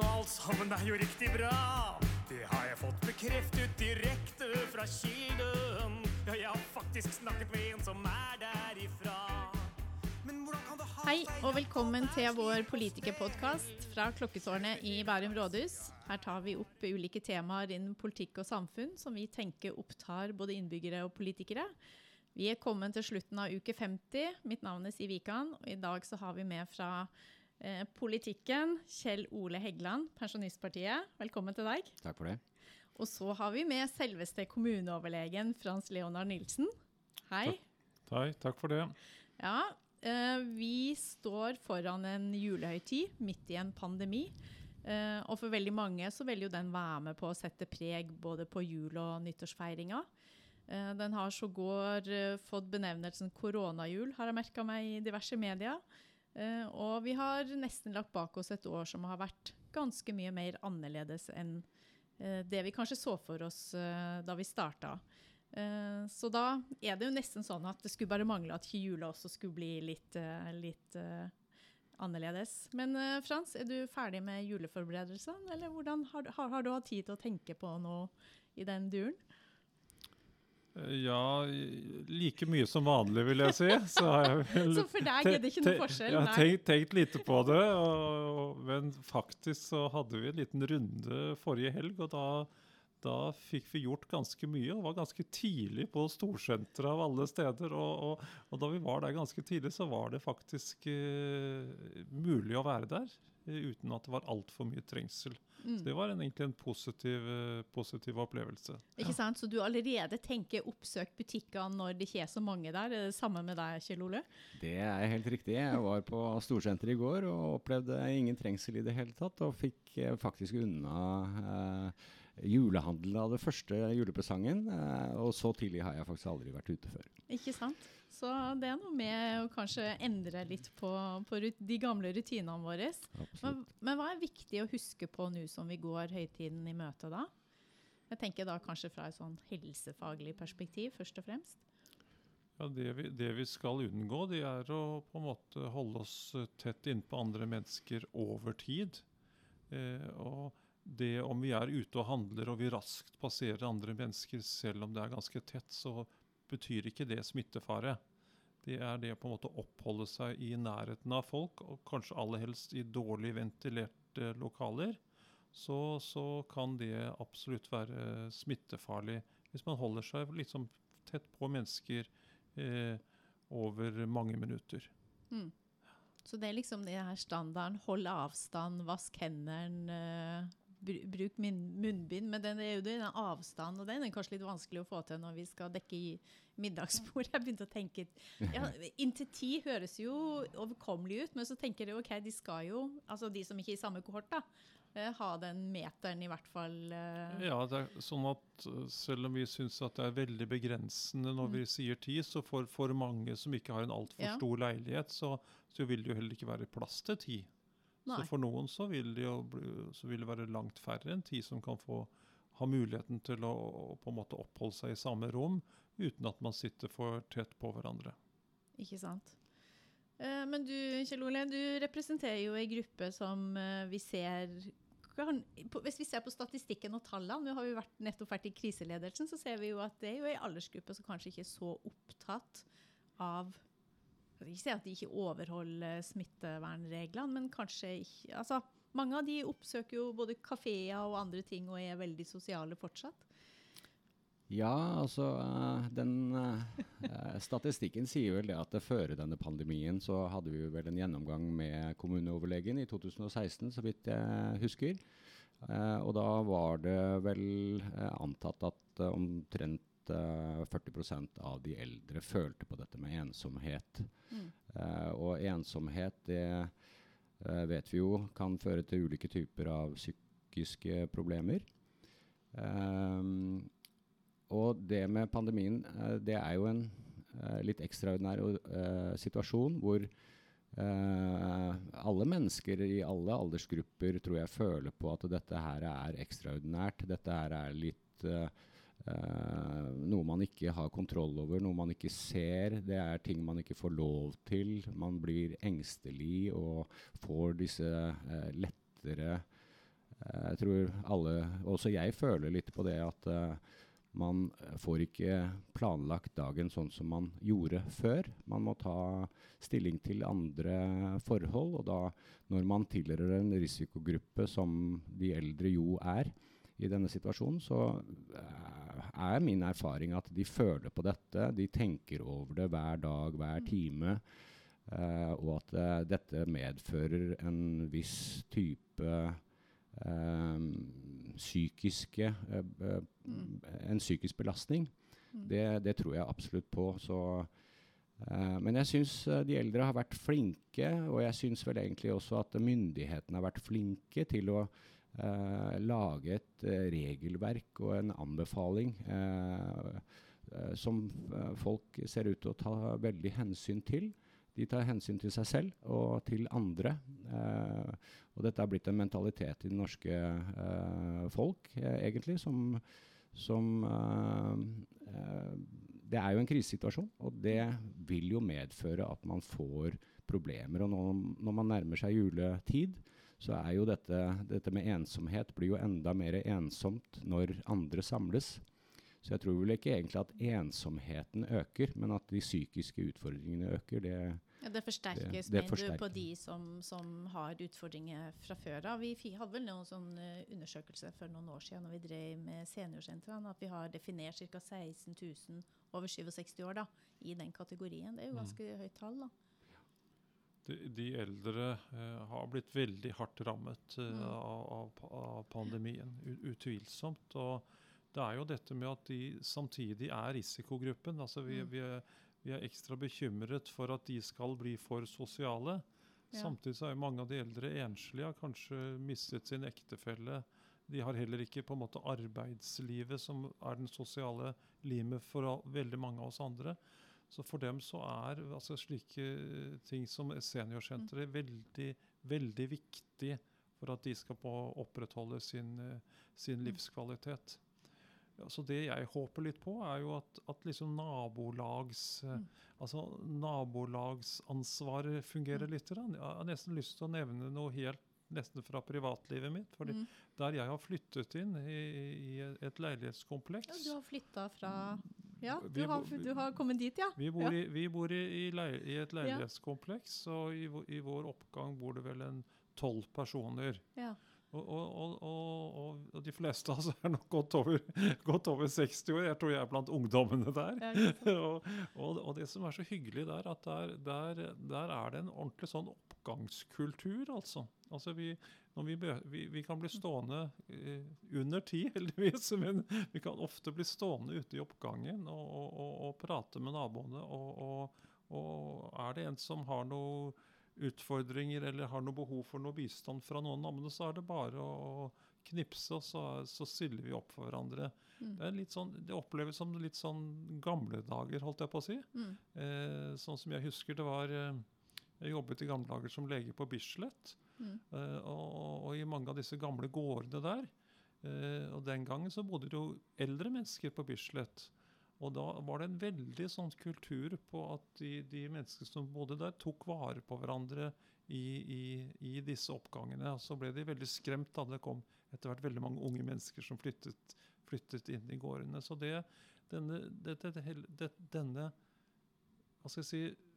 og alt sammen er jo riktig bra. Det har jeg fått bekreftet direkte fra kilden. Ja, jeg har faktisk snakket med en som er derifra. Hei og velkommen til vår politikerpodkast fra Klokketårnet i Bærum rådhus. Her tar vi opp ulike temaer innen politikk og samfunn som vi tenker opptar både innbyggere og politikere. Vi er kommet til slutten av uke 50. Mitt navn er Siv Wikan, og i dag så har vi med fra eh, politikken Kjell Ole Heggeland, Pensjonistpartiet. Velkommen til deg. Takk for det. Og så har vi med selveste kommuneoverlegen Frans Leonard Nilsen. Hei. Hei, takk for det. Ja, eh, vi står foran en julehøytid midt i en pandemi. Eh, og for veldig mange så vil jo den være med på å sette preg både på jul- og nyttårsfeiringa. Eh, den har sågar fått benevnelsen koronajul, har jeg merka meg i diverse medier. Eh, og vi har nesten lagt bak oss et år som har vært ganske mye mer annerledes enn eh, det vi kanskje så for oss eh, da vi starta. Så da er det jo nesten sånn at det skulle bare mangle at jula også skulle bli litt, litt annerledes. Men Frans, er du ferdig med juleforberedelsene, eller hvordan har, har, har du hatt tid til å tenke på noe i den duren? Ja, like mye som vanlig, vil jeg si. Så, har jeg vel Så for deg er det ikke noe forskjell? Jeg har tenkt, tenkt lite på det, og, men faktisk så hadde vi en liten runde forrige helg, og da, da fikk vi gjort ganske mye. og var ganske tidlig på storsenteret av alle steder. Og, og, og da vi var der ganske tidlig, så var det faktisk uh, mulig å være der. Uten at det var altfor mye trengsel. Mm. Så det var en, egentlig en positiv, eh, positiv opplevelse. Ikke sant? Så du allerede tenker oppsøk butikkene når det ikke er så mange der. Er det samme med deg, Kjell Ole? Det er helt riktig. Jeg var på Storsenteret i går og opplevde ingen trengsel i det hele tatt. Og fikk eh, faktisk unna eh, julehandelen av det første julepresangen. Eh, og så tidlig har jeg faktisk aldri vært ute før. Ikke sant? Så det er noe med å kanskje endre litt på, på de gamle rutinene våre. Men, men hva er viktig å huske på nå som vi går høytiden i møte da? Jeg tenker da kanskje fra et sånn helsefaglig perspektiv, først og fremst. Ja, det vi, det vi skal unngå, det er å på en måte holde oss tett innpå andre mennesker over tid. Eh, og det om vi er ute og handler og vi raskt passerer andre mennesker selv om det er ganske tett, så betyr ikke det smittefare. Det er det på en måte å oppholde seg i nærheten av folk, og kanskje aller helst i dårlig ventilerte lokaler. Så, så kan det absolutt være smittefarlig hvis man holder seg liksom tett på mennesker eh, over mange minutter. Så det er liksom det her standarden. Hold avstand, vask hendene, bruk min- munnbind. Men den er jo den avstanden, og den er kanskje litt vanskelig å få til når vi skal dekke i middagsbord. Jeg begynte å tenke ja, Inntil ti høres jo overkommelig ut, men så tenker jeg ok, de skal jo, altså de som ikke er i samme kohort, da, eh, ha den meteren i hvert fall. eh, Ja, det er sånn at eh, Selv om vi syns at det er veldig begrensende når vi sier ti, så for, for mange som ikke har en altfor Ja. stor leilighet, så, så vil det jo heller ikke være plass til ti. Nei. Så for noen så vil, det jo så vil det være langt færre enn ti som kan få ha muligheten til å, å på en måte oppholde seg i samme rom uten at man sitter for tett på hverandre. Ikke sant. Eh, Men du, Kjell Ole, du representerer jo ei gruppe som eh, vi ser kan, på, Hvis vi ser på statistikken og tallene, nå har vi vært, nettopp vært i kriseledelsen, så ser vi jo at det er jo ei aldersgruppe som kanskje ikke er så opptatt av jeg skal ikke si at de ikke overholder smittevernreglene, men kanskje ikke altså, Mange av de oppsøker jo både kafeer og andre ting og er veldig sosiale fortsatt. Ja, altså eh, den eh, Statistikken sier vel det at før denne pandemien så hadde vi vel en gjennomgang med kommuneoverlegen i 2016, så vidt jeg husker. Eh, og da var det vel eh, antatt at eh, omtrent eh, 40% av de eldre følte på dette med ensomhet. Eh, og ensomhet, det uh, vet vi jo kan føre til ulike typer av psykiske problemer. Um, og det med pandemien, det er jo en litt ekstraordinær situasjon hvor Uh, alle mennesker i alle aldersgrupper tror jeg føler på at dette her er ekstraordinært. Dette her er litt eh, eh, noe man ikke har kontroll over, noe man ikke ser. Det er ting man ikke får lov til. Man blir engstelig og får disse uh, lettere jeg tror alle, også jeg føler litt på det at uh, man får ikke planlagt dagen sånn som man gjorde før. Man må ta stilling til andre forhold. Og da, når man tilhører en risikogruppe som de eldre jo er i denne situasjonen, så uh, er min erfaring at de føler på dette. De tenker over det hver dag, hver time. Uh, og at uh, dette medfører en viss type psykiske mm. En psykisk belastning. Mm. Det, det, tror jeg absolutt på. Så, men jeg syns de eldre har vært flinke, og jeg syns vel egentlig også at myndighetene har vært flinke til å uh, lage et uh, regelverk og en anbefaling uh, som folk ser ut til å ta veldig hensyn til. De tar hensyn til seg selv og til andre. og dette har blitt en mentalitet i det norske folk, egentlig, som, som Det er jo en krisesituasjon, og det vil jo medføre at man får problemer. Og når, når man nærmer seg juletid, så er jo dette, dette med ensomhet blir jo enda mer ensomt når andre samles. Så jeg tror vel ikke egentlig at ensomheten øker, men at de psykiske utfordringene øker. Det, ja, det forsterkes, det, det mener du, på de som, som, har utfordringer fra før av. Vi hadde vel noen sånn undersøkelse for noen år siden når vi drev med seniorsentrene, at vi har definert ca. 16 000 over 67 år da, i den kategorien. Det er jo mm. ganske mm. høyt tall. da de, de eldre eh, har blitt veldig hardt rammet eh, mm. av, av, pandemien. Utvilsomt. Og det er jo dette med at de samtidig er risikogruppen. Altså vi, mm. vi, er, vi er, ekstra bekymret for at de skal bli for sosiale. Ja. Samtidig så er jo mange av de eldre enslige, har kanskje mistet sin ektefelle. De har heller ikke på en måte arbeidslivet, som er den sosiale limet for veldig mange av oss andre. Så for dem så er altså, slike ting som seniorsenteret mm. veldig, veldig viktig for at de skal på opprettholde sin, sin mm. livskvalitet. Ja, så det jeg håper litt på, er jo at, at liksom nabolags, mm. altså nabolagsansvaret fungerer mm. litt. Jeg har nesten lyst til å nevne noe helt nesten fra privatlivet mitt. fordi mm. Der jeg har flyttet inn i, i et leilighetskompleks ja, Du har flytta fra ja, du har, du har, kommet dit, ja. Vi bor, i, vi bor i, i, leil, i, et leilighetskompleks, og i, i, vår oppgang bor det vel en tolv personer. Ja. Og, og, og, og, de fleste av oss er nok godt over, godt over, 60 år. Jeg tror jeg er blant ungdommene der. og, det som er så hyggelig der, at der, der, der er det en ordentlig sånn oppgangskultur, altså. altså vi, vi, vi, vi, kan bli stående eh, under tid, heldigvis, men vi kan ofte bli stående ute i oppgangen og, og, og, og prate med naboene. Og, er det en som har noen utfordringer eller har noe behov for noe bistand fra noen naboene, så er det bare å knipse, og så, så stiller vi opp for hverandre. Mm. Det, sånn, det, oppleves som litt sånn gamle dager, holdt jeg på å si. Mm. Eh, sånn som jeg husker det var eh, Jeg jobbet i gamle dager som lege på Bislett. Uh, og, og, i mange av disse gamle gårdene der. Uh, og den gangen så bodde det jo eldre mennesker på Bislett. Og da var det en veldig sånn kultur på at de, de menneskene som bodde der, tok vare på hverandre i, i, i, disse oppgangene. Og så ble de veldig skremt da det kom etter hvert veldig mange unge mennesker som flyttet, flyttet inn i gårdene. Så det, denne, det, det, denne hva skal jeg si,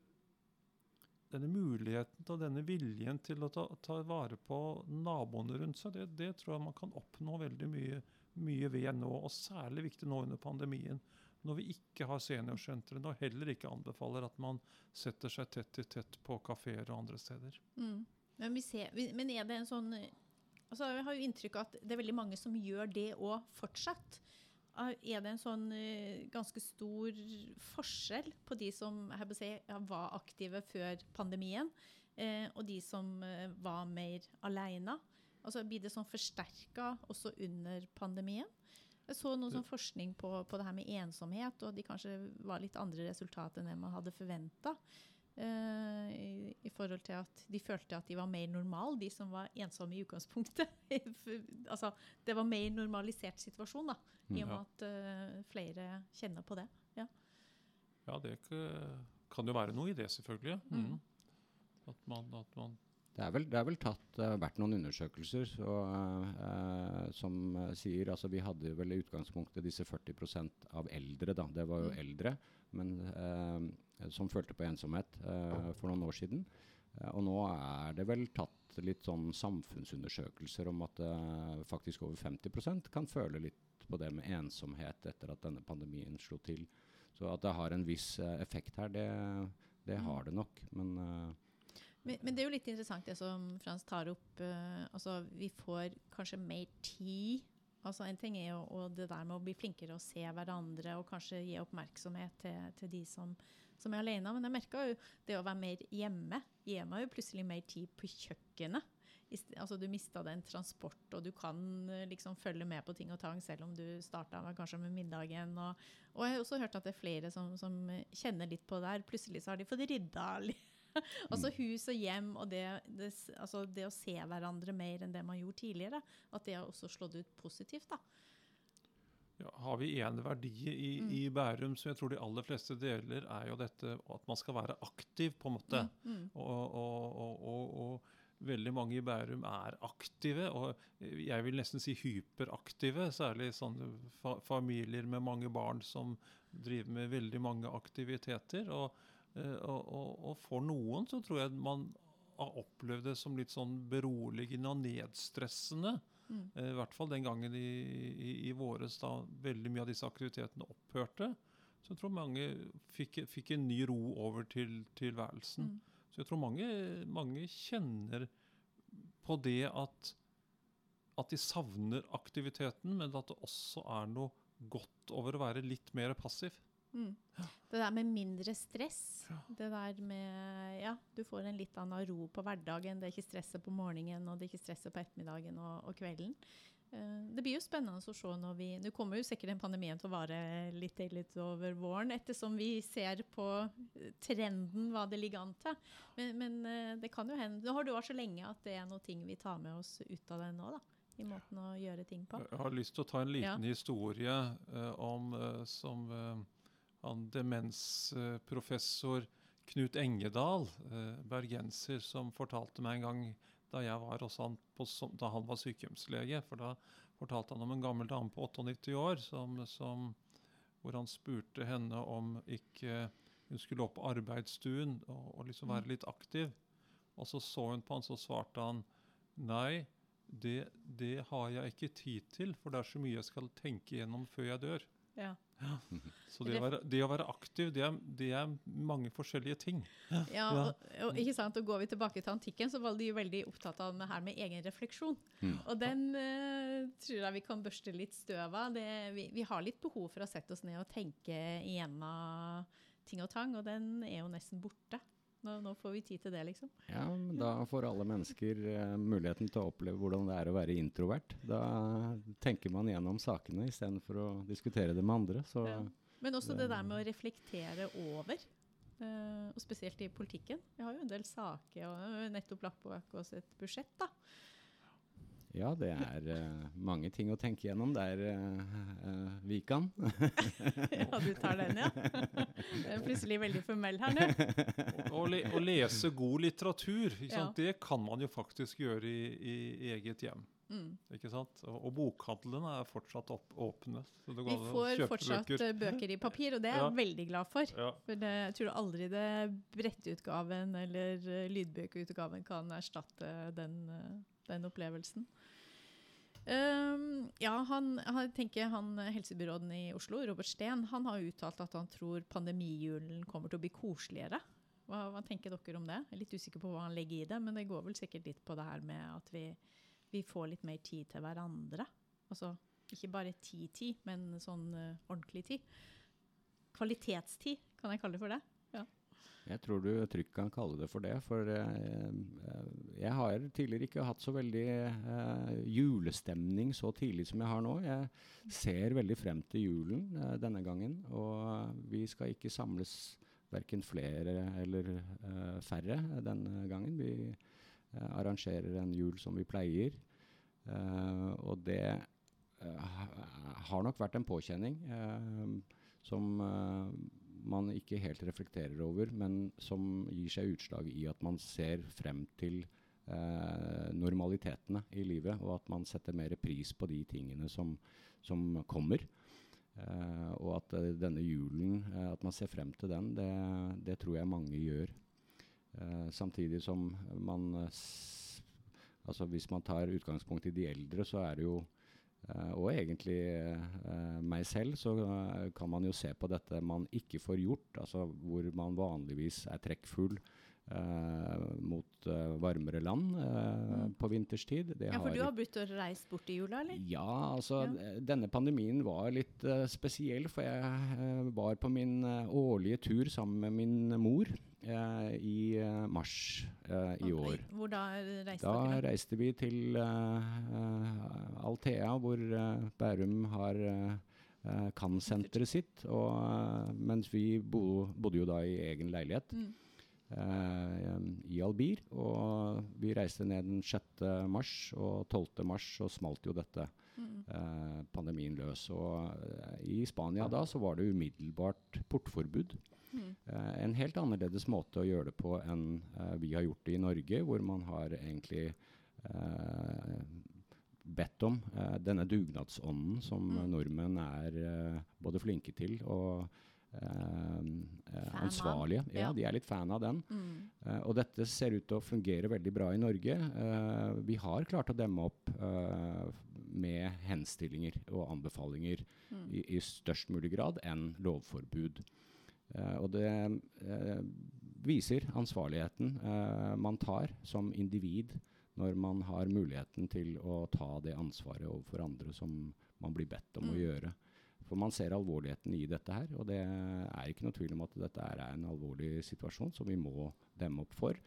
denne muligheten og denne viljen til å ta, ta vare på naboene rundt seg, det, det, tror jeg man kan oppnå veldig mye, mye, ved nå. Og særlig viktig nå under pandemien. Når vi ikke har seniorsentrene og heller ikke anbefaler at man setter seg tett i tett på kafeer og andre steder. Mm. Men, ser, men, er det en sånn altså Jeg har jo inntrykk av at det er veldig mange som gjør det òg fortsatt. Er det en sånn uh, ganske stor forskjell på de som si, var aktive før pandemien, uh, og de som uh, var mer alene? Altså, blir det sånn forsterka også under pandemien? Jeg så noe sånn forskning på, på, det her med ensomhet, og de kanskje var litt andre resultat enn det man hadde forventa. Uh, i, i, forhold til at de følte at de var mer normale, de som var ensomme i utgangspunktet. altså, det var mer normalisert situasjon, da, i og med at uh, flere kjenner på det. Ja, ja det kan jo være noe i det, selvfølgelig. Mm. mm. At man, at man det, er vel, det er vel tatt, uh, vært noen undersøkelser så, som eh, sier altså Vi hadde vel i utgangspunktet disse 40% av eldre, da. Det var jo Mm. eldre men, eh, som følte på ensomhet eh, for noen år siden. Eh, og nå er det vel tatt litt sånn samfunnsundersøkelser om at eh, faktisk over 50% kan føle litt på det med ensomhet etter at denne pandemien slo til. Så at det har en viss eh, effekt her, det, det Mm. har det nok. Men eh, Men, men det er jo litt interessant det som Frans tar opp. eh, altså, vi får kanskje mer tid. Altså, en ting er jo og det der med å bli flinkere å se hverandre og kanskje gi oppmerksomhet til, til de som, som er alene. Men jeg merka jo det å være mer hjemme gir meg jo plutselig mer tid på kjøkkenet. Altså, du mista den transport, og du kan eh, liksom følge med på ting og tang selv om du starta med, kanskje med middagen. Og, og jeg har også hørt at det er flere som, som kjenner litt på det her. Plutselig så har de fått rydda litt. altså hus og hjem og det, det, altså det å se hverandre mer enn det man gjorde tidligere. At det har også slått ut positivt. da. Ja, har vi én verdi i, Mm. i Bærum som jeg tror de aller fleste deler, er jo dette at man skal være aktiv, på en måte. Mm. Og, og, og, og, og veldig mange i Bærum er aktive, og jeg vil nesten si hyperaktive. Særlig sånne fa familier med mange barn som driver med veldig mange aktiviteter. Og, eh, og, og, og for noen så tror jeg man har opplevd det som litt sånn beroligende og nedstressende. Mm. Eh, I hvert fall den gangen i, i, i våres da veldig mye av disse aktivitetene opphørte. Så jeg tror mange fikk, fikk en ny ro over til tilværelsen. Mm. Så jeg tror mange, mange kjenner på det at, at de savner aktiviteten, men at det også er noe godt over å være litt mer passiv. Mm. Det der med mindre stress. Det der med Ja, du får en litt annen ro på hverdagen. Det er ikke stresset på morgenen, og det er ikke stresset på ettermiddagen og, og kvelden. Eh, det blir jo spennende å se når vi Nå kommer jo sikkert den pandemien til å vare litt, litt over våren, ettersom vi ser på trenden hva det ligger an til. Men, men eh, det kan jo hende Nå har du vært så lenge at det er noe ting vi tar med oss ut av det nå, da. I måten å gjøre ting på. Jeg har lyst til å ta en liten Ja. historie uh, om uh, som eh, han demensprofessor Knut Engedal, eh, bergenser, som fortalte meg en gang da jeg var han på, da han var sykehjemslege. For da fortalte han om en gammel dame på 98 år som, som, hvor han spurte henne om ikke hun skulle opp på arbeidsstuen og, og liksom være litt aktiv. Og så så hun på han, så svarte han nei, det, det har jeg ikke tid til, for det er så mye jeg skal tenke gjennom før jeg dør. Ja. Så det å være, det å være aktiv, det er, det er mange forskjellige ting. Ja, Ja. Og, og ikke sant, og Går vi tilbake til antikken, så var de veldig opptatt av det her med egen refleksjon. Mm. Og den uh, tror jeg vi kan børste litt støv av. Det, vi, vi har litt behov for å sette oss ned og tenke igjennom ting og tang, og den er jo nesten borte. Nå, nå får vi tid til det, liksom. Ja, men da får alle mennesker eh, muligheten til å oppleve hvordan det er å være introvert. Da tenker man gjennom sakene istedenfor å diskutere det med andre. Så Ja. Men også det det- der med å reflektere over. eh, og spesielt i politikken. Vi har jo en del saker, og nettopp lagt bak oss et budsjett. da. Ja, det er uh, mange ting å tenke gjennom der, uh, uh, Vikan. Ja, du tar den, ja. Jeg er plutselig veldig formell her nå. Å, le, å lese god litteratur, ikke sant? Ja. det kan man jo faktisk gjøre i, i eget hjem. Mm. Ikke sant? Og, og bokhandlene er fortsatt opp, åpne. så det går Vi får fortsatt bøker. bøker i papir, og det er Ja. jeg veldig glad for. Ja. For det, jeg tror aldri det brettutgaven eller lydbøkeutgaven kan erstatte den, den opplevelsen. Um, ja, han, han, tenker han eh, helsebyråden i Oslo, Robert Steen, han har uttalt at han tror pandemijulen kommer til å bli koseligere. Hva, hva tenker dere om det? Jeg er litt usikker på hva han legger i det, men det går vel sikkert litt på det her med at vi, vi får litt mer tid til hverandre. Altså ikke bare tid-tid, men sånn uh, ordentlig tid. Kvalitetstid, kan jeg kalle det for det. Jeg tror du trygt kan kalle det for det. For eh, eh, jeg har tidligere ikke hatt så veldig eh, julestemning så tidlig som jeg har nå. Jeg ser veldig frem til julen denne gangen. Og vi skal ikke samles verken flere eller færre denne gangen. Vi arrangerer en jul som vi pleier. Og det har nok vært en påkjenning som man ikke helt reflekterer over, men som gir seg utslag i at man ser frem til eh, normalitetene i livet, og at man setter mer pris på de tingene som, som kommer. Eh, og at eh, denne julen, eh, at man ser frem til den, det, det tror jeg mange gjør. Eh, samtidig som man Altså hvis man tar utgangspunkt i de eldre, så er det jo og egentlig eh, meg selv, så eh, kan man jo se på dette man ikke får gjort, altså hvor man vanligvis er trekkfull eh, mot eh, varmere land eh, Mm. på vinterstid. Det Ja, for har- du har begynt å reise bort i jula, eller? ja, altså Ja. eh, denne pandemien var litt eh, spesiell, for jeg eh, var på min eh, årlige tur sammen med min mor eh, i eh, mars eh, i år. Hvor da reiste Da dere? reiste vi til uh, eh, Althea, hvor uh, Bærum har uh, Kan-senteret sitt. Og, eh, mens vi bo, bodde jo da i egen leilighet Mm. Eh, i Albir. Og vi reiste ned den 6. mars, og 12. mars så smalt jo dette Mm. eh, pandemien løs. Og eh, i Spania da så var det umiddelbart portforbud. Mm. Eh, en helt annerledes måte å gjøre det på enn eh, vi har gjort det i Norge, hvor man har egentlig eh, bedt om eh, denne dugnadsånden som Mm. nordmenn er eh, både flinke til og eh, eh, ansvarlige. Ja, de er litt fan av den. Mm. Eh, og dette ser ut til å fungere veldig bra i Norge. Eh, vi har klart å demme opp eh, med henstillinger og anbefalinger Mm. i, i størst mulig grad enn lovforbud. Eh, og det viser ansvarligheten man tar som individ når man har muligheten til å ta det ansvaret overfor andre som man blir bedt om å Mm. gjøre. For man ser alvorligheten i dette her, og det er ikke noe tvil om at dette er en alvorlig situasjon som vi må demme opp for.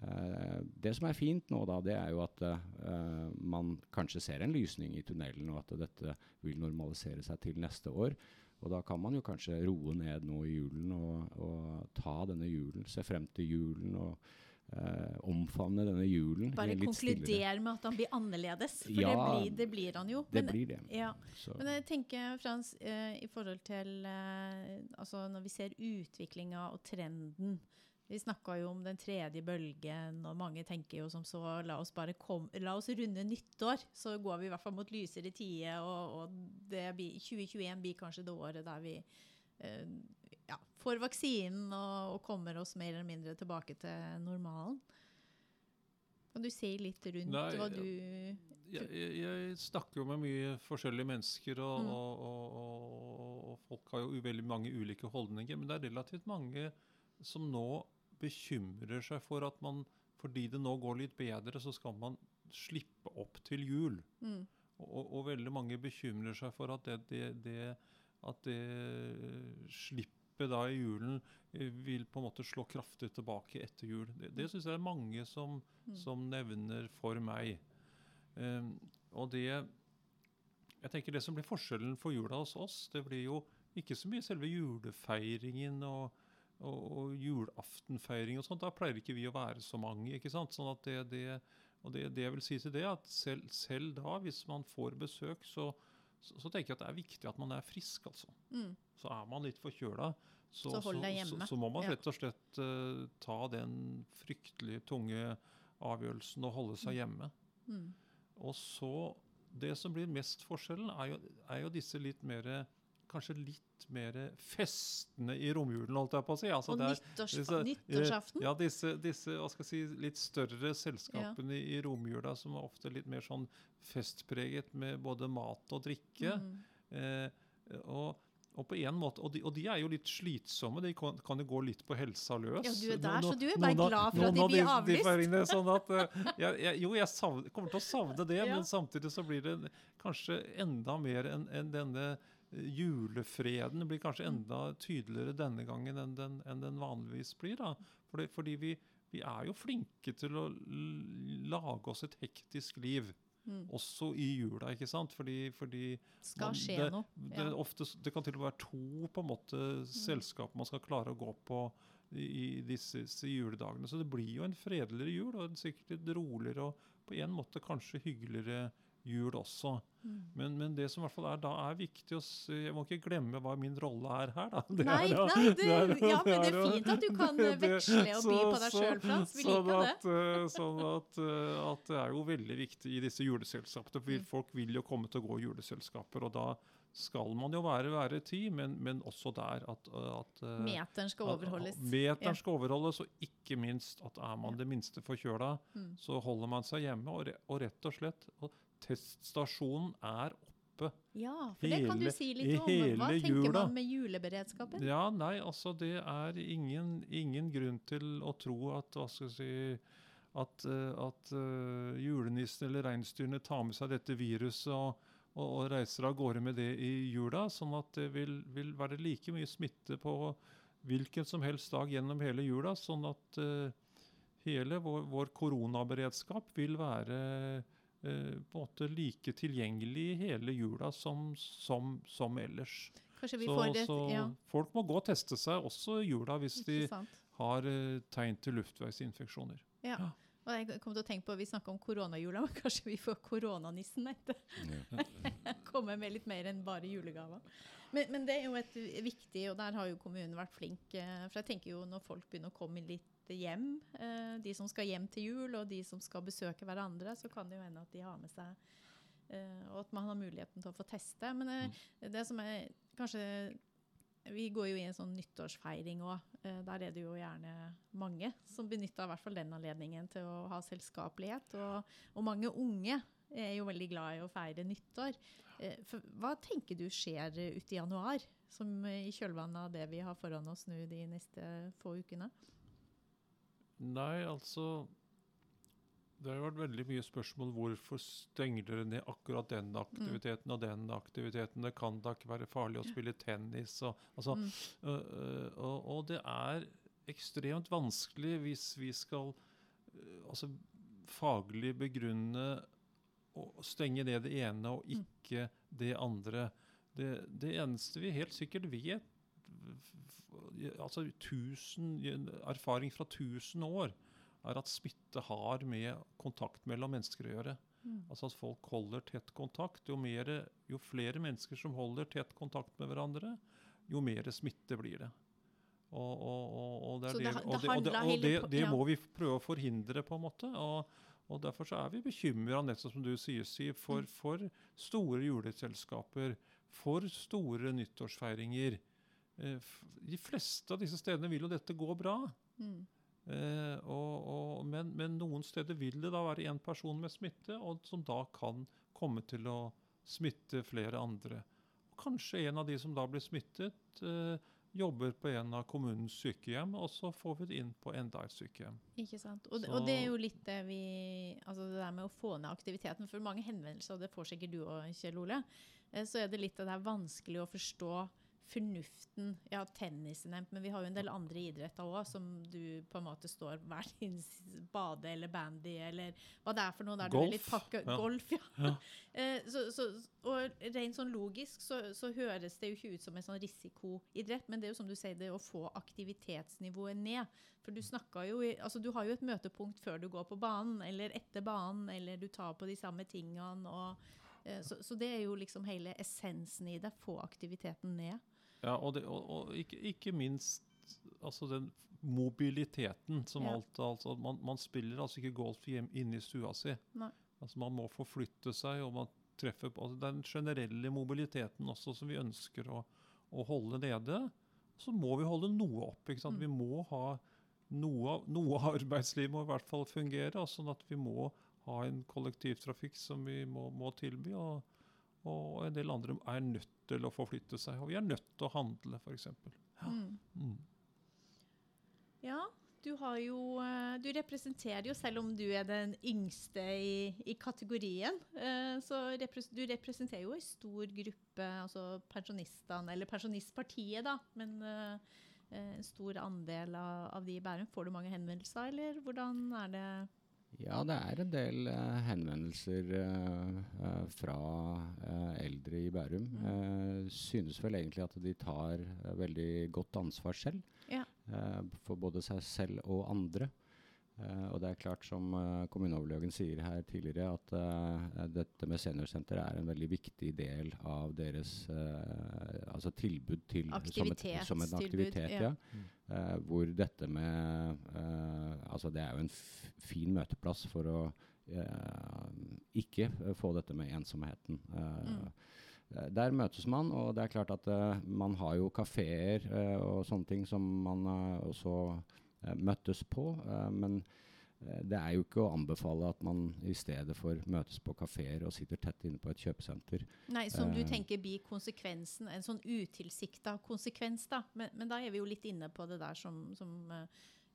Uh, det som er fint nå, da, det er jo at uh, man kanskje ser en lysning i tunnelen, og at dette vil normalisere seg til neste år. Og da kan man jo kanskje roe ned nå i julen og, og ta denne julen, se frem til julen og eh, omfavne denne julen. Bare en konkludere med at han blir annerledes. For Ja, det, blir, det blir han jo. Det Men- blir det. Ja. Men jeg tenker, Frans, eh, i forhold til eh, altså Når vi ser utviklinga og trenden Vi snakka jo om den tredje bølgen, og mange tenker jo som så La oss bare kom, la oss runde nyttår, så går vi i hvert fall mot lysere tider. Og, og det blir, 2021 blir kanskje det året der vi eh, får vaksinen og, og kommer oss mer eller mindre tilbake til normalen. Kan du si litt rundt Nei, hva du Jeg, jeg, jeg snakker jo med mye forskjellige mennesker, og, Mm. og, og, folk har jo veldig mange ulike holdninger. Men det er relativt mange som nå bekymrer seg for at man fordi det nå går litt bedre, så skal man slippe opp til jul. mm, Og, og veldig mange bekymrer seg for at det, det, det, at det slippet da i julen eh, vil på en måte slå kraftig tilbake etter jul. Det, det syns jeg er mange som, Mm. som nevner for meg. Um, og det Jeg tenker det som blir forskjellen for jula hos oss, det blir jo ikke så mye selve julefeiringen og, og, og julaftenfeiring og sånt. Da pleier ikke vi å være så mange. ikke sant? Sånn at det, det, og det, det jeg vil si til det, at selv, selv da, hvis man får besøk, så, så, så tenker jeg at det er viktig at man er frisk, altså. mm, Så er man litt forkjøla, så, Så. Så, så må man rett og slett uh, ta den fryktelig tunge avgjørelsen å holde seg hjemme. mm. Og så Det som blir mest forskjellen, er jo, er jo disse litt mer Kanskje litt mer festene i romjulen, holdt jeg på å si. Altså Og er- disse- nyttårsaften? ja, disse, disse si, litt større selskapene i, i romjula som er ofte litt mer sånn festpreget med både mat og drikke. Mm. Eh, og, og på en måte, og de, og de er jo litt slitsomme, de kan, kan jo gå litt på helsa løs. Ja, du er No- der, no- så du er bare glad for at de blir avlyst. de de sånn at, eh, jeg, jeg, jo, jeg savner, kommer til å savne det, Ja. men samtidig så blir det kanskje enda mer enn en denne eh, julefreden. Blir kanskje Mm. enda tydeligere denne gangen enn den, enn den vanligvis blir. da. Fordi, fordi vi, vi er jo flinke til å lage oss et hektisk liv. Mm. Også i jula, ikke sant? Fordi, fordi Skal man- skje det, noe. Ja. Det, ofte, det kan til og med være to på en måte, selskap man skal klare å gå på i, i disse, disse juledagene. Så det blir jo en fredeligere jul, og en sikkert litt roligere og på en måte kanskje hyggeligere jul også. Mm. Men, men det som i hvert fall er da er viktig å se, Jeg må ikke glemme hva min rolle er her, da. Det Nei, er nei det, er ja, men det er fint at du kan det- veksle og by på deg sjøl, Frans. Vi sånn liker det. at, eh, Sånn at, eh, at det er jo veldig viktig i disse juleselskapene. For Mm. folk vil jo komme til å gå juleselskaper, og da skal man jo være være ti, men, men også der at, at eh, Meteren skal at- overholdes. Meteren Ja. skal overholdes, og ikke minst at er man det minste forkjøla, Mm. så holder man seg hjemme. Og, og rett og slett og Teststasjonen er oppe. Ja, for det kan du si litt om. Hva tenker jula. man med juleberedskapen? Ja, nei, altså det er ingen, ingen grunn til å tro at hva skal jeg si, at, eh, at uh, julenissen eller reinsdyrene tar med seg dette viruset og, og, og reiser av gårde med det i jula. Sånn at det vil, vil være like mye smitte på hvilken som helst dag gjennom hele jula. Sånn at uh, hele vår, vår koronaberedskap vil være på en måte like tilgjengelig hele jula som, som, som ellers. Kanskje vi Så, får et så ja, folk må gå og teste seg også i jula hvis de har eh, tegn til luftveisinfeksjoner. Ja. Ja. Og jeg kom til å tenke på, Vi snakka om koronajula, men kanskje vi får koronanissen etter? Komme med litt mer enn bare julegaver. Men, men det er jo et viktig, og der har jo kommunen vært flink. eh, For jeg tenker jo når folk begynner å komme litt hjem, eh, de som skal hjem til jul, og de som skal besøke hverandre, så kan det jo hende at de har med seg eh, Og at man har muligheten til å få teste. Men eh, det som er kanskje vi går jo i en sånn nyttårsfeiring òg. Der er det jo gjerne mange som benytter i hvert fall den anledningen til å ha selskapelighet. Og, og mange unge er jo veldig glad i å feire nyttår. For, hva tenker du skjer ute i januar, som i kjølvannet av det vi har foran oss nå de neste få ukene? Nei, altså Det har jo vært veldig mye spørsmål hvorfor stenger dere ned akkurat den aktiviteten og den aktiviteten. Det kan da ikke være farlig å spille tennis og altså, Mm. øh, øh, og, og det er ekstremt vanskelig hvis vi skal øh, altså, faglig begrunne å stenge ned det ene og Mm. ikke det andre. Det, det eneste vi helt sikkert vet altså tusen, Erfaring fra 1000 år er at smitte har med kontakt mellom mennesker å gjøre. Mm. Altså at folk holder tett kontakt. Jo, mer, jo flere mennesker som holder tett kontakt med hverandre, jo mer smitte blir det. Og, det, må vi prøve å forhindre, på en måte. Og, og Derfor så er vi bekymra, nettopp som du sier, Siv, for, Mm. for store juleselskaper, for store nyttårsfeiringer. Eh, De fleste av disse stedene vil jo dette gå bra. Mm. Eh, og, og, men, men noen steder vil det da være én person med smitte, og som da kan komme til å smitte flere andre. Og kanskje en av de som da blir smittet, eh, jobber på en av kommunens sykehjem, og så får vi det inn på enda et sykehjem. Ikke sant? Og, Så- og det er jo litt det vi Altså det der med å få ned aktiviteten. For mange henvendelser, og det får sikkert du òg, Kjell Ole, eh, så er det litt det er vanskelig å forstå fornuften Ja, tennis er nevnt, men vi har jo en del andre idretter òg som du på en måte står hver din bade eller bandy eller hva det er for noe. Der du er litt pakke, ja. Golf, ja. Ja. Eh, så, så, og rent sånn logisk så, så høres det jo ikke ut som en sånn risikoidrett, men det er jo som du sier, det å få aktivitetsnivået ned. For du snakka jo i, altså du har jo et møtepunkt før du går på banen, eller etter banen, eller du tar på de samme tingene. Og, eh, så, så det er jo liksom hele essensen i det. Få aktiviteten ned. Ja, og, det, og, og ikke, ikke minst altså den mobiliteten som Ja. alt altså man, man spiller altså ikke golf hjem inne i stua si. Nei. Altså Man må forflytte seg, og man treffer på altså Den generelle mobiliteten også som vi ønsker å, å holde nede. Så må vi holde noe opp. ikke sant? Mm. Vi må ha noe, av- noe av arbeidslivet må i hvert fall fungere. Sånn at vi må ha en kollektivtrafikk som vi må, må tilby. og og en del andre er nødt til å forflytte seg. Og vi er nødt til å handle, f.eks. Ja. Mm. Mm. Ja, du har jo eh, Du representerer jo, selv om du er den yngste i, i kategorien, eh, så repres, du representerer jo en stor gruppe, altså pensjonistene, eller Pensjonistpartiet, da, men eh, en stor andel av, av de i Bærum. Får du mange henvendelser, eller hvordan er det? Ja, det er en del uh, henvendelser eh, fra uh, eldre i Bærum. Mm. Synes vel egentlig at de tar veldig godt ansvar selv. Ja. for både seg selv og andre. Eh, og det er klart, som uh, kommuneoverlegen sier her tidligere, at uh, dette med seniorsenter er en veldig viktig del av deres uh, altså tilbud til som, et, som en aktivitet. Ja. ja. hvor dette med Altså det er jo en fin møteplass for å ikke få dette med ensomheten. Mm. Der møtes man, og det er klart at man har jo kafeer og sånne ting som man også møttes på. Eh, men eh, det er jo ikke å anbefale at man i stedet for møtes på kafeer og sitter tett inne på et kjøpesenter. Nei, Som du tenker blir konsekvensen, en sånn utilsikta konsekvens, da. Men, men, da er vi jo litt inne på det der som, som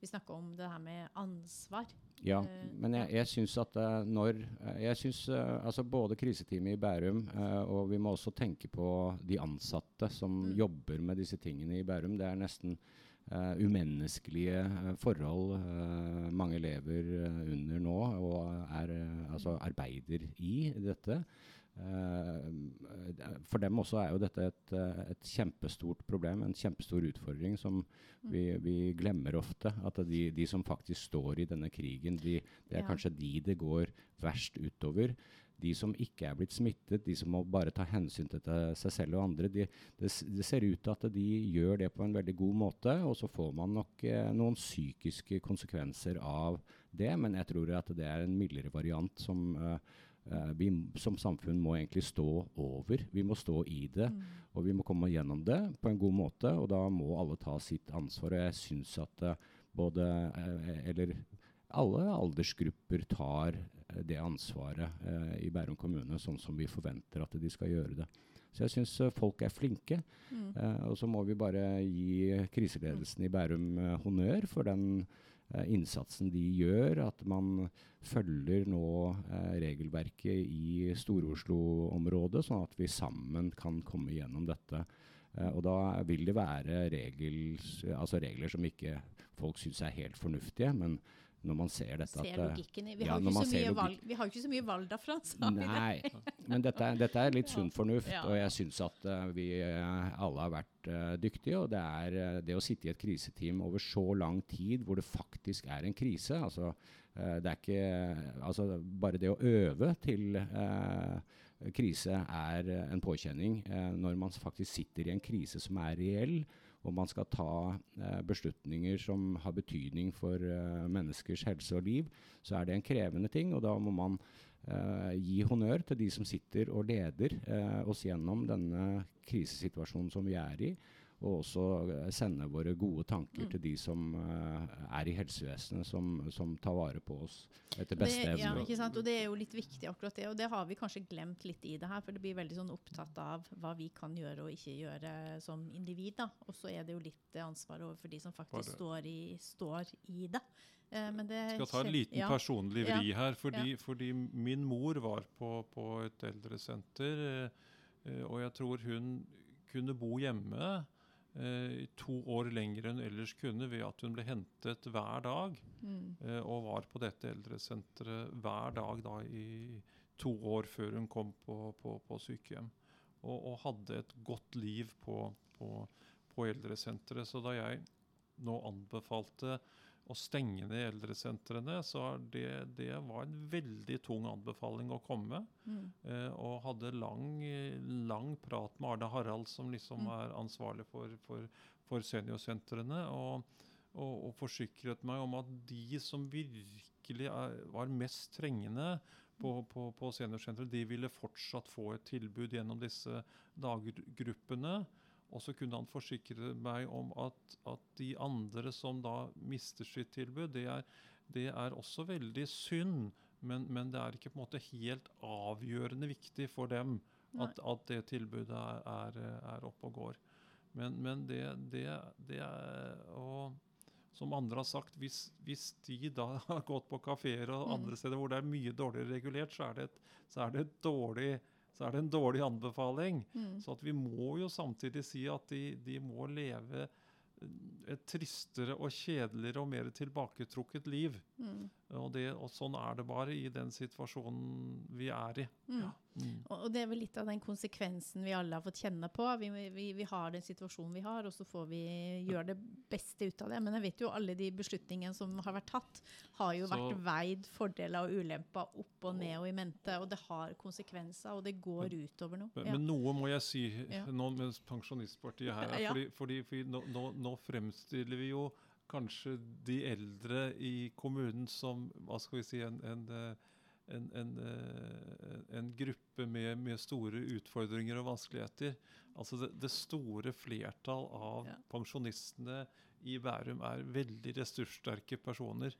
vi snakka om, det her med ansvar. Ja, men jeg, jeg syns at uh, når Jeg syns altså både kriseteamet i Bærum, og vi må også tenke på de ansatte som mm. jobber med disse tingene i Bærum. Det er nesten Uh, umenneskelige uh, forhold uh, mange lever under nå, og er, altså arbeider i dette. for dem også er jo dette et, et, kjempestort problem, en kjempestor utfordring som vi, vi glemmer ofte. At de, de, som faktisk står i denne krigen, de, det er ja. kanskje de det går verst utover de som ikke er blitt smittet, de som må bare ta hensyn til seg selv og andre, de, det, det, ser ut til at de gjør det på en veldig god måte. Og så får man nok eh, noen psykiske konsekvenser av det, men jeg tror at det er en mildere variant som eh, eh vi som samfunn må egentlig stå over. Vi må stå i det, mm. og vi må komme gjennom det på en god måte. Og da må alle ta sitt ansvar. Og jeg syns at uh, både uh, Eller alle aldersgrupper tar Eh, det ansvaret eh, i Bærum kommune, sånn som vi forventer at de skal gjøre det. Så jeg syns uh, folk er flinke. Mm. Eh, og så må vi bare gi kriseledelsen i Bærum eh, honnør for den innsatsen de gjør. At man følger nå regelverket i Stor-Oslo-området, sånn at vi sammen kan komme gjennom dette. og da vil det være regel, altså regler som ikke folk syns er helt fornuftige. men når man ser dette. Ser at, logikken i. Vi, ja, har vi, har ikke så mye valg derfra. Nei, men dette, dette, er litt sunn fornuft, ja. og jeg syns at uh, vi uh, alle har vært uh, dyktige. Og det er det å sitte i et kriseteam over så lang tid hvor det faktisk er en krise. Altså, det er ikke altså, Bare det å øve til krise er en påkjenning. når man faktisk sitter i en krise som er reell og man skal ta eh, beslutninger som har betydning for eh, menneskers helse og liv, så er det en krevende ting. Og da må man eh, gi honnør til de som sitter og leder oss gjennom denne krisesituasjonen som vi er i og også uh, sende våre gode tanker mm. til de som uh, er i helsevesenet, som, som, tar vare på oss etter beste evne. Ja, ikke sant? Og det er jo litt viktig, akkurat det. Og det har vi kanskje glemt litt i det her, for det blir veldig sånn opptatt av hva vi kan gjøre og ikke gjøre som individ. da. Og så er det jo litt ansvar overfor de som faktisk står i, står i, det. Jeg men det skal ta en liten ja. personlig vri her, fordi, ja. fordi, min mor var på, på et eldresenter, og jeg tror hun kunne bo hjemme eh, to år lenger enn ellers kunne ved at hun ble hentet hver dag. Mm. Eh, og var på dette eldresenteret hver dag da i to år før hun kom på, på, på sykehjem. Og, og, hadde et godt liv på, på, på eldresenteret. Så da jeg nå anbefalte å stenge de eldresentrene, så det, det, var en veldig tung anbefaling å komme. Mm. Eh, og hadde lang, lang prat med Arne Harald, som liksom mm. er ansvarlig for, for, for seniorsentrene. Og, og, og, forsikret meg om at de som virkelig er, var mest trengende på, på, på seniorsenteret, de ville fortsatt få et tilbud gjennom disse daggruppene. Og så kunne han forsikre meg om at, at, de andre som da mister sitt tilbud, det er, det er også veldig synd, men, men, det er ikke på en måte helt avgjørende viktig for dem at, at det tilbudet er, er, er oppe og går. Men, men det, det, det, er Og som andre har sagt, hvis, hvis, de da har gått på kafeer og mm. andre steder hvor det er mye dårligere regulert, så er det et, så er det et dårlig så er det en dårlig anbefaling. Mm. Så vi må jo samtidig si at de, de, må leve et tristere og kjedeligere og mer tilbaketrukket liv. Mm. Og, det, og, sånn er det bare i den situasjonen vi er i. Mm. Ja. Mm. Og det er vel litt av den konsekvensen vi alle har fått kjenne på. Vi, vi, vi har den situasjonen vi har, og så får vi gjøre det beste ut av det. Men jeg vet jo alle de beslutningene som har vært tatt, har jo Så- vært veid fordeler og ulemper opp og ned og i mente. Og det har konsekvenser, og det går utover noe. Ja. men noe må jeg si Ja. nå mens Pensjonistpartiet her er. Ja. Fordi, fordi, fordi nå, nå, nå fremstiller vi jo kanskje de eldre i kommunen som hva skal vi si, en, en, eh, en, en, eh, en gruppe med, med store utfordringer og vanskeligheter. Altså det, det store flertall av Ja. pensjonistene i Bærum er veldig ressurssterke personer.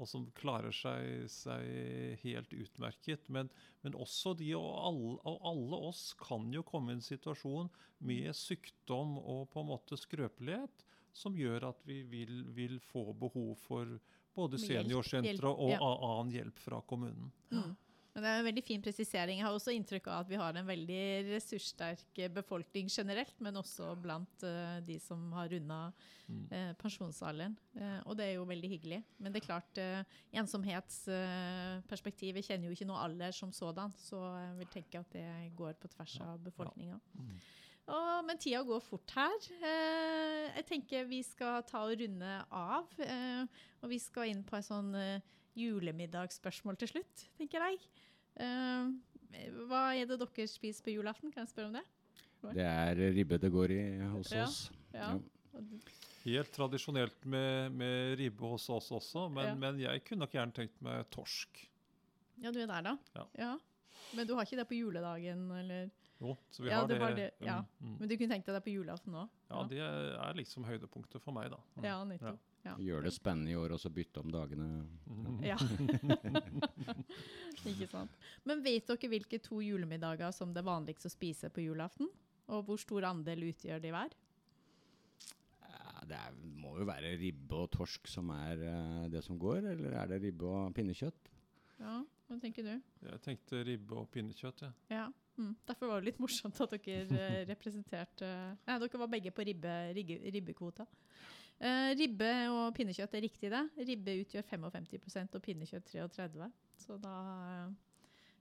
Og som klarer seg, seg helt utmerket. Men, men også de og alle, og alle oss kan jo komme i en situasjon med sykdom og på en måte skrøpelighet som gjør at vi vil, vil få behov for både seniorsentre og annen hjelp fra kommunen. Mm. Men det er en veldig fin presisering. Jeg har også inntrykk av at vi har en veldig ressurssterk eh, befolkning generelt, men også blant uh, de som har runda eh, pensjonsalderen. Uh, og det er jo veldig hyggelig. Men det er klart, uh, ensomhetsperspektivet kjenner jo ikke noe alder som sådan, så jeg vil tenke at det går på tvers av befolkninga. Mm. Og, men tida går fort her. Eh, jeg tenker vi skal ta og runde av. Eh, og vi skal inn på en sånn julemiddagsspørsmål til slutt, tenker jeg. Uh, hva er det dere spiser på julaften? Kan jeg spørre om det? Det er ribbe det går i hos Ja, oss. ja. Helt tradisjonelt med, med ribbe hos oss også, men, Ja. men jeg kunne nok gjerne tenkt meg torsk. Ja, du er der, da? Ja. Men du har ikke det på juledagen, eller? Jo, så vi Ja, har det det. det, ja. Mm, mm. Men du kunne tenkt deg det på julaften òg? Ja, det er liksom høydepunktet for meg, da. Mm. Ja, nettopp. Ja. Gjør det spennende i år og så bytte om dagene. Mm. Ja. ikke sant. Men vet dere hvilke to julemiddager som det er vanligst å spise på julaften? Og hvor stor andel utgjør de hver? Det er, må jo være ribbe og torsk som er eh, det som går, eller er det ribbe og pinnekjøtt? Ja, hva tenker du? Jeg tenkte ribbe og pinnekjøtt, jeg. Ja. Mm. Derfor var det litt morsomt at dere eh, representerte Nei, dere var begge på ribbe, ribbe, ribbekvota. Eh, ribbe og pinnekjøtt er riktig, det. Ribbe utgjør 55 og pinnekjøtt 33 Så da uh,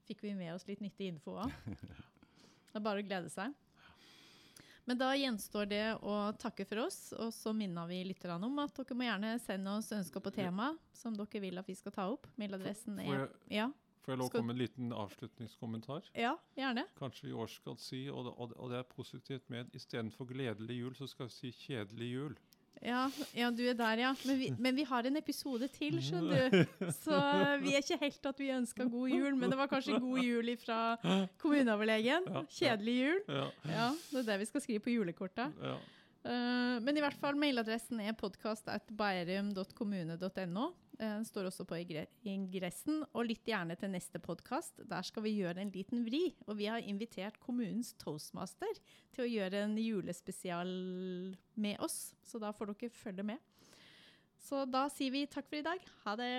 fikk vi med oss litt nyttig info òg. Det er bare å glede seg. Men da gjenstår det å takke for oss, og så minner vi litt om at dere må gjerne sende oss ønsker på tema som dere vil at vi skal ta opp. Mailadressen Får er jeg, Ja, får jeg lov å komme med en liten avslutningskommentar? ja gjerne. Kanskje vi i år skal si, og det, og det er positivt med, istedenfor gledelig jul, så skal vi si kjedelig jul. Ja, ja, du er der, ja. Men vi, men vi har en episode til, skjønner du. Så vi er ikke helt at vi ønsker god jul, men det var kanskje god jul fra kommuneoverlegen. Kjedelig jul. Ja, det er det vi skal skrive på julekortet. ja. Eh, men i hvert fall, mailadressen er podkast.bærum.kommune.no. Uh, står også på ingressen. Og lytt gjerne til neste podkast. Der skal vi gjøre en liten vri. Og vi har invitert kommunens toastmaster til å gjøre en julespesial med oss. Så da får dere følge med. Så da sier vi takk for i dag. Ha det.